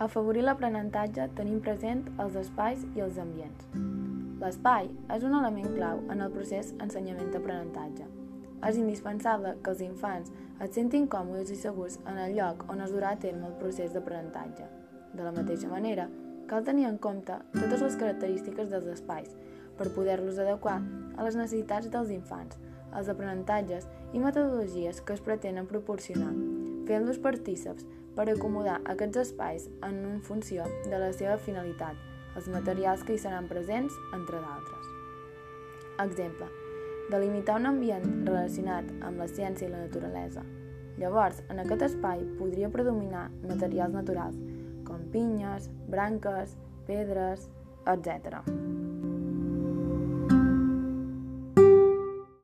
Afavorir l'aprenentatge tenim present els espais i els ambients. L'espai és un element clau en el procés ensenyament-aprenentatge. És indispensable que els infants es sentin còmodes i segurs en el lloc on es durà a terme el procés d'aprenentatge. De la mateixa manera, cal tenir en compte totes les característiques dels espais per poder-los adequar a les necessitats dels infants, els aprenentatges i metodologies que es pretenen proporcionar, fent-los partíceps per acomodar aquests espais en un funció de la seva finalitat, els materials que hi seran presents, entre d'altres. Exemple. Delimitar un ambient relacionat amb la ciència i la naturalesa. Llavors, en aquest espai podria predominar materials naturals, com pinyes, branques, pedres, etc.